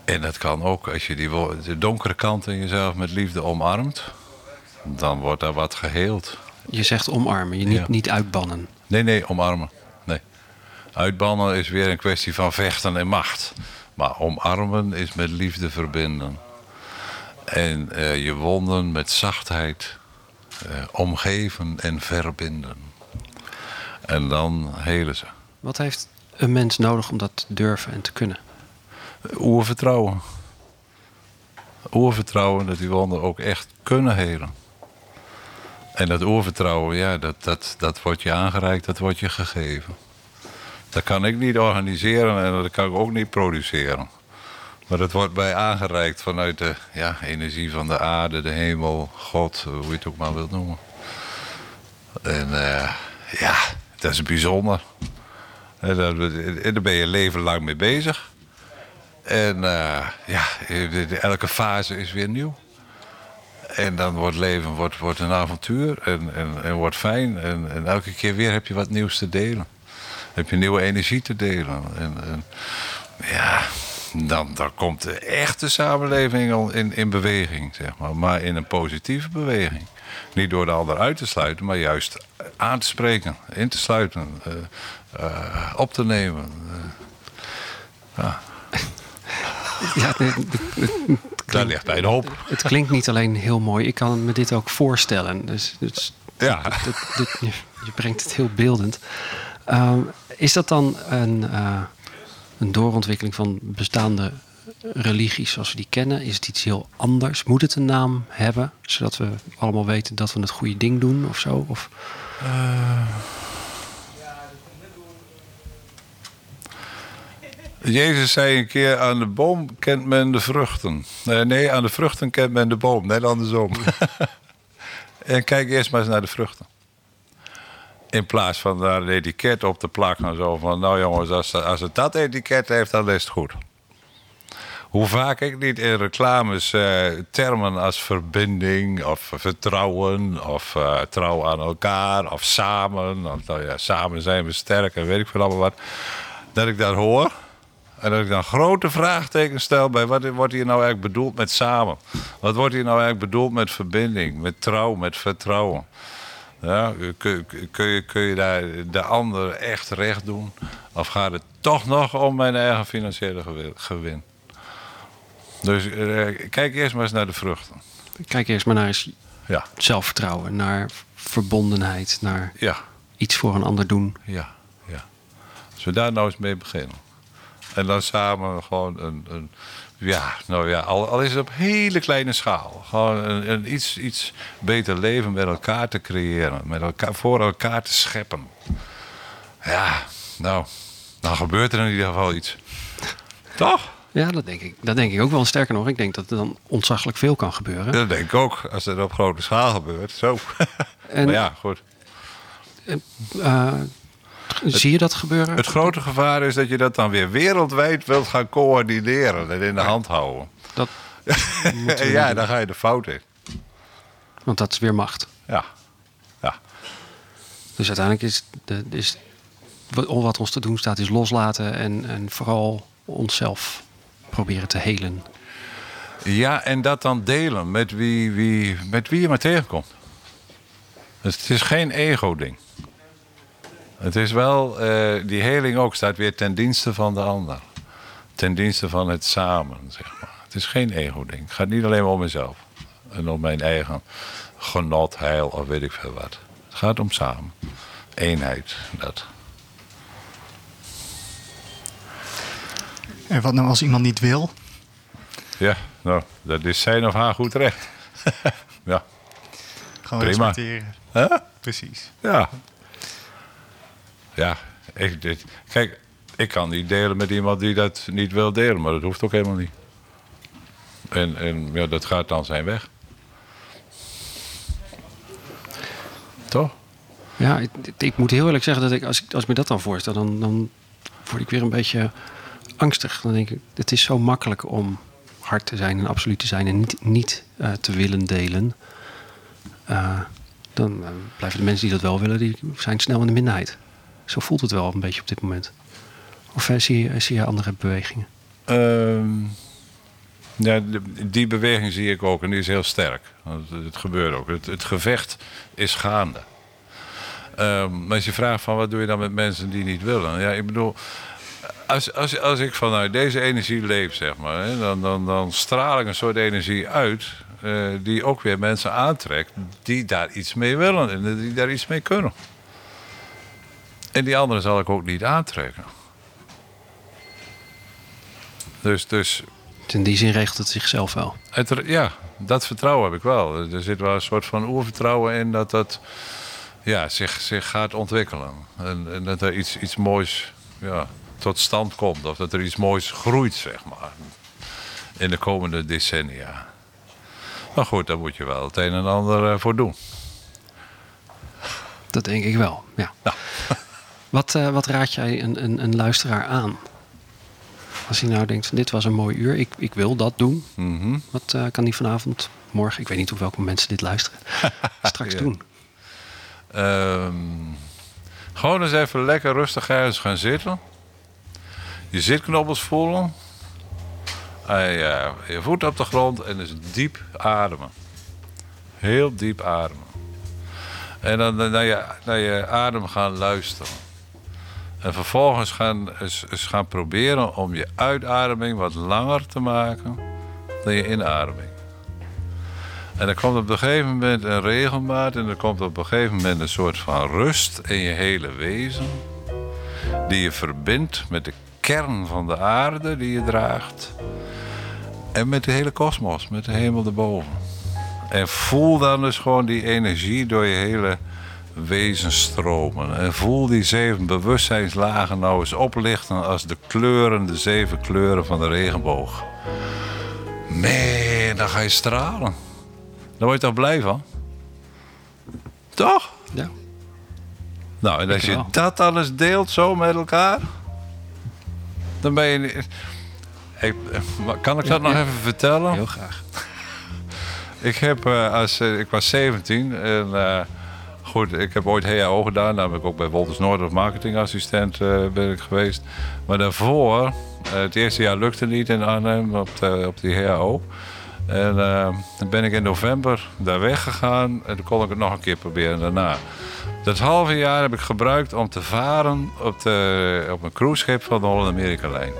En dat kan ook als je die, de donkere kant in jezelf met liefde omarmt dan wordt er wat geheeld. Je zegt omarmen, je niet, niet uitbannen. Nee, nee, omarmen. Nee. Uitbannen is weer een kwestie van vechten en macht. Maar omarmen is met liefde verbinden. En uh, je wonden met zachtheid uh, omgeven en verbinden. En dan helen ze. Wat heeft een mens nodig om dat te durven en te kunnen? Oervertrouwen. Oervertrouwen dat die wonden ook echt kunnen helen. En dat oervertrouwen, ja, dat, dat, dat wordt je aangereikt, dat wordt je gegeven. Dat kan ik niet organiseren en dat kan ik ook niet produceren. Maar dat wordt mij aangereikt vanuit de ja, energie van de aarde, de hemel, God, hoe je het ook maar wilt noemen. En eh, ja, dat is bijzonder. Daar ben je leven lang mee bezig. En uh, ja, elke fase is weer nieuw. En dan wordt leven wordt, wordt een avontuur en, en, en wordt fijn. En, en elke keer weer heb je wat nieuws te delen. Heb je nieuwe energie te delen. En, en ja, dan, dan komt de echte samenleving al in, in beweging, zeg maar. Maar in een positieve beweging. Niet door de ander uit te sluiten, maar juist aan te spreken, in te sluiten, uh, uh, op te nemen. Uh, ja. Ja, Daar ligt bij de hoop. Het klinkt niet alleen heel mooi, ik kan me dit ook voorstellen. Dus, dus ja. dit, dit, je, je, brengt het heel beeldend. Uh, is dat dan een, uh, een doorontwikkeling van bestaande religies zoals we die kennen? Is het iets heel anders? Moet het een naam hebben, zodat we allemaal weten dat we het goede ding doen of zo? Of... Uh... Jezus zei een keer: aan de boom kent men de vruchten. Nee, nee aan de vruchten kent men de boom. Net andersom. en kijk eerst maar eens naar de vruchten. In plaats van daar een etiket op te plakken. Zo van: nou jongens, als, als het dat etiket heeft, dan is het goed. Hoe vaak ik niet in reclames uh, termen als verbinding of vertrouwen of uh, trouw aan elkaar of samen. Of, nou ja, samen zijn we sterk en weet ik veel allemaal wat. Dat ik daar hoor. En dat ik dan grote vraagtekens stel bij wat wordt hier nou eigenlijk bedoeld met samen? Wat wordt hier nou eigenlijk bedoeld met verbinding, met trouw, met vertrouwen? Ja, kun, kun, je, kun je daar de ander echt recht doen? Of gaat het toch nog om mijn eigen financiële gewin? Dus uh, kijk eerst maar eens naar de vruchten. Kijk eerst maar naar ja. zelfvertrouwen, naar verbondenheid, naar ja. iets voor een ander doen. Ja, ja. Als we daar nou eens mee beginnen. En dan samen gewoon een, een ja, nou ja, al, al, is het op hele kleine schaal. Gewoon een, een, iets, iets beter leven met elkaar te creëren. Met elkaar, voor elkaar te scheppen. Ja, nou, dan gebeurt er in ieder geval iets. Toch? Ja, dat denk ik. Dat denk ik ook wel. Sterker nog, ik denk dat er dan ontzaglijk veel kan gebeuren. Dat denk ik ook, als het op grote schaal gebeurt. Zo. En, maar ja, goed. Uh, Zie je dat gebeuren? Het grote gevaar is dat je dat dan weer wereldwijd wilt gaan coördineren en in de hand houden. Dat ja, dan ga je de fout in. Want dat is weer macht. Ja. ja. Dus uiteindelijk is, de, is wat ons te doen staat, is loslaten en, en vooral onszelf proberen te helen. Ja, en dat dan delen met wie, wie, met wie je maar tegenkomt. Dus het is geen ego-ding. Het is wel, uh, die heling ook staat weer ten dienste van de ander. Ten dienste van het samen, zeg maar. Het is geen ego-ding. Het gaat niet alleen maar om mezelf. En om mijn eigen genot, heil of weet ik veel wat. Het gaat om samen. Eenheid, dat. En wat nou als iemand niet wil? Ja, nou, dat is zijn of haar goed recht. ja. Gewoon Prima. respecteren. Huh? Precies. Ja, ja, kijk, ik kan niet delen met iemand die dat niet wil delen, maar dat hoeft ook helemaal niet. En, en ja, dat gaat dan zijn weg. Toch? Ja, ik, ik, moet heel eerlijk zeggen dat ik, als ik, als ik me dat dan voorstel, dan, dan word ik weer een beetje angstig. Dan denk ik, het is zo makkelijk om hard te zijn en absoluut te zijn en niet, niet uh, te willen delen. Uh, dan uh, blijven de mensen die dat wel willen, die zijn snel in de minderheid. Zo voelt het wel een beetje op dit moment. Of uh, zie, je, andere bewegingen? Uh, ja, die beweging zie ik ook en die is heel sterk. Het, gebeurt ook. Het, gevecht is gaande. Um, maar als je vraagt van wat doe je dan met mensen die niet willen? Ja, ik bedoel, als, als, als ik vanuit deze energie leef, zeg maar, hè, dan, dan, dan straal ik een soort energie uit. Uh, die ook weer mensen aantrekt die daar iets mee willen en die daar iets mee kunnen. En die andere zal ik ook niet aantrekken. Dus, dus In die zin regelt het zichzelf wel. het, ja, dat vertrouwen heb ik wel. Er zit wel een soort van oervertrouwen in dat dat ja, zich, zich gaat ontwikkelen. En, en dat er iets, iets moois ja, tot stand komt. Of dat er iets moois groeit, zeg maar. In de komende decennia. Maar goed, daar moet je wel het een en ander eh, voor doen. Dat denk ik wel, ja. Nou. Wat, eh, wat raad jij een, een, een luisteraar aan? Als hij nou denkt, dit was een mooi uur, ik, ik wil dat doen. Mhm. Wat eh, kan die vanavond, morgen, ik weet niet op welke mensen dit luisteren, straks Ja. doen? Ehm, gewoon eens even lekker rustig ergens gaan zitten. Je zitknobbels voelen. En je, je voet op de grond en dus diep ademen. Heel diep ademen. En dan naar je, naar je adem gaan luisteren. En vervolgens gaan, eens gaan proberen om je uitademing wat langer te maken dan je inademing. En er komt op een gegeven moment een regelmaat en er komt op een gegeven moment een soort van rust in je hele wezen. Die je verbindt met de kern van de aarde die je draagt. En met de hele kosmos, met de hemel erboven. En voel dan dus gewoon die energie door je hele wezen stromen. En voel die zeven bewustzijnslagen nou eens oplichten als de kleuren, de zeven kleuren van de regenboog. Man, dan ga je stralen. Daar word je toch blij van? Toch? Ja. Nou, en als je dat eens deelt zo met elkaar, dan ben je. Ik, maar kan ik dat Ja, nog ja. even vertellen? Heel graag. Ik, heb, eh, als, eh, ik was 17 en eh, goed, ik heb ooit HAO gedaan. Daar ben ik ook bij Wolters Noord als marketingassistent eh, ben ik geweest. Maar daarvoor, eh, het eerste jaar lukte niet in Arnhem op, de, op die HAO. En eh, dan ben ik in november daar weggegaan en toen kon ik het nog een keer proberen daarna. Dat halve jaar heb ik gebruikt om te varen op, de, op een cruiseschip van de Holland-Amerika-lijn.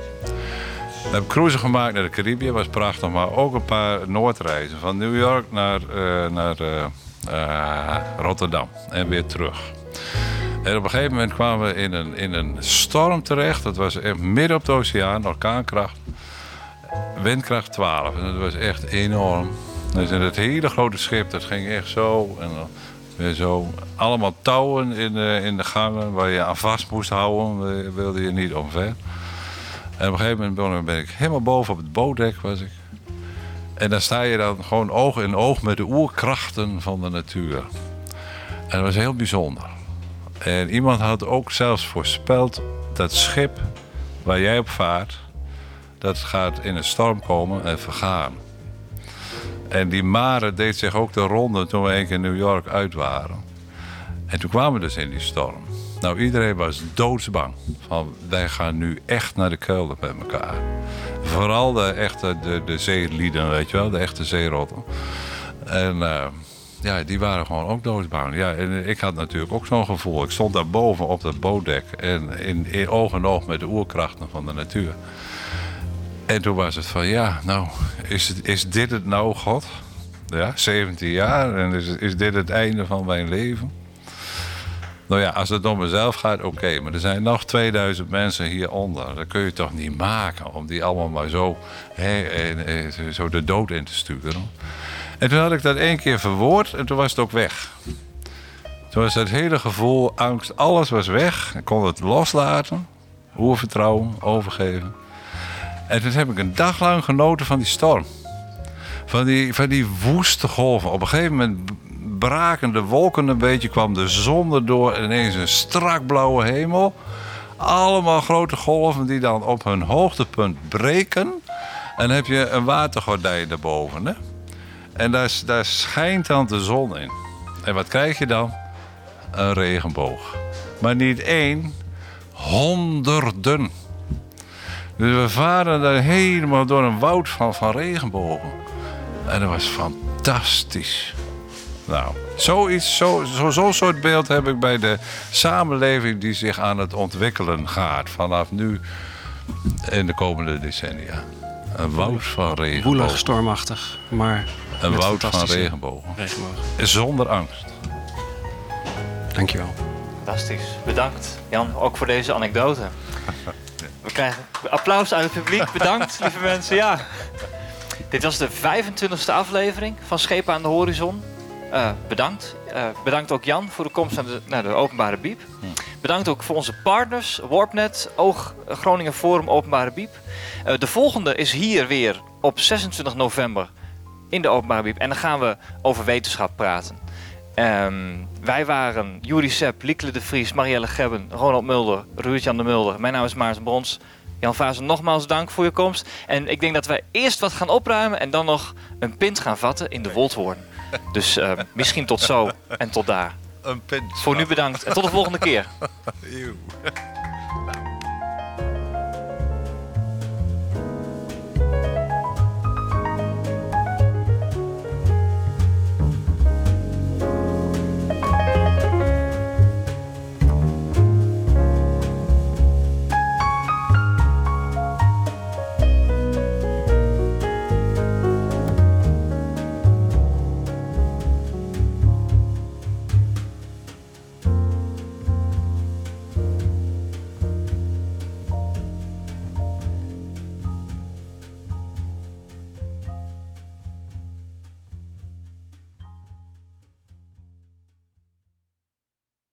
We hebben cruisen gemaakt naar de Caribië, was prachtig, maar ook een paar Noordreizen. Van New York naar, eh, naar eh, eh, Rotterdam en weer terug. En op een gegeven moment kwamen we in een, in een storm terecht. Dat was echt midden op de oceaan, orkaankracht. Windkracht 12. En dat was echt enorm. Dus in het hele grote schip, dat ging echt zo. En zo. Allemaal touwen in de, in de gangen waar je aan vast moest houden. Wilde je niet omver. En op een gegeven moment ben ik helemaal boven op het bootdek was ik. En dan sta je dan gewoon oog in oog met de oerkrachten van de natuur. En dat was heel bijzonder. En iemand had ook zelfs voorspeld dat schip waar jij op vaart, dat gaat in een storm komen en vergaan. En die Mare deed zich ook de ronde toen we een keer in New York uit waren. En toen kwamen we dus in die storm. Nou, iedereen was doodsbang. Van, wij gaan nu echt naar de kelder met elkaar. Vooral de echte de, de zeelieden, weet je wel, de echte zeerotten. En eh, ja, die waren gewoon ook doodsbang. Ja, en ik had natuurlijk ook zo'n gevoel. Ik stond daar boven op dat bootdek en in, in oog en oog met de oerkrachten van de natuur. En toen was het van, ja, nou, is, is dit het nou, God? Ja, 17 jaar en is, is dit het einde van mijn leven? Nou ja, als het om mezelf gaat, oké. maar er zijn nog 2000 mensen hieronder. Dat kun je toch niet maken om die allemaal maar zo, hè, en, eh, zo de dood in te sturen. En toen had ik dat één keer verwoord en toen was het ook weg. Toen was het hele gevoel, angst, alles was weg. Ik kon het loslaten, oervertrouwen, overgeven. En toen heb ik een dag lang genoten van die storm. Van die, van die woeste golven. Op een gegeven moment braken de wolken een beetje, kwam de zon erdoor en ineens een strak blauwe hemel. Allemaal grote golven die dan op hun hoogtepunt breken. En dan heb je een watergordijn daarboven. Hè? En daar, daar schijnt dan de zon in. En wat krijg je dan? Een regenboog. Maar niet één, honderden. Dus we varen daar helemaal door een woud van, van regenbogen. En dat was fantastisch. Nou, zoiets, zo, zo, zo'n soort beeld heb ik bij de samenleving die zich aan het ontwikkelen gaat. Vanaf nu in de komende decennia. Een woud van Woelig, regenbogen. stormachtig, maar Een woud van regenbogen. regenbogen. Zonder angst. Dankjewel. Fantastisch. Bedankt Jan, ook voor deze anekdote. We krijgen applaus uit het publiek. Bedankt, lieve mensen. Ja. Dit was de 25e aflevering van Schepen aan de Horizon. Uh, bedankt. Uh, bedankt ook Jan voor de komst naar de, naar de openbare biep. Bedankt ook voor onze partners, Warpnet, Oog Groningen Forum Openbare Biep. Uh, de volgende is hier weer op 26 november in de openbare biep. En dan gaan we over wetenschap praten. Um, wij waren Juri Sepp, Liekle de Vries, Marielle Gebben, Ronald Mulder, Ruud-Jan de Mulder. Mijn naam is Maarten Brons. Jan Vazen, nogmaals dank voor je komst. En ik denk dat wij eerst wat gaan opruimen en dan nog een pint gaan vatten in de Wolthoorn. Dus uh, misschien tot zo en tot daar. Een pint. Voor nu bedankt en tot de volgende keer.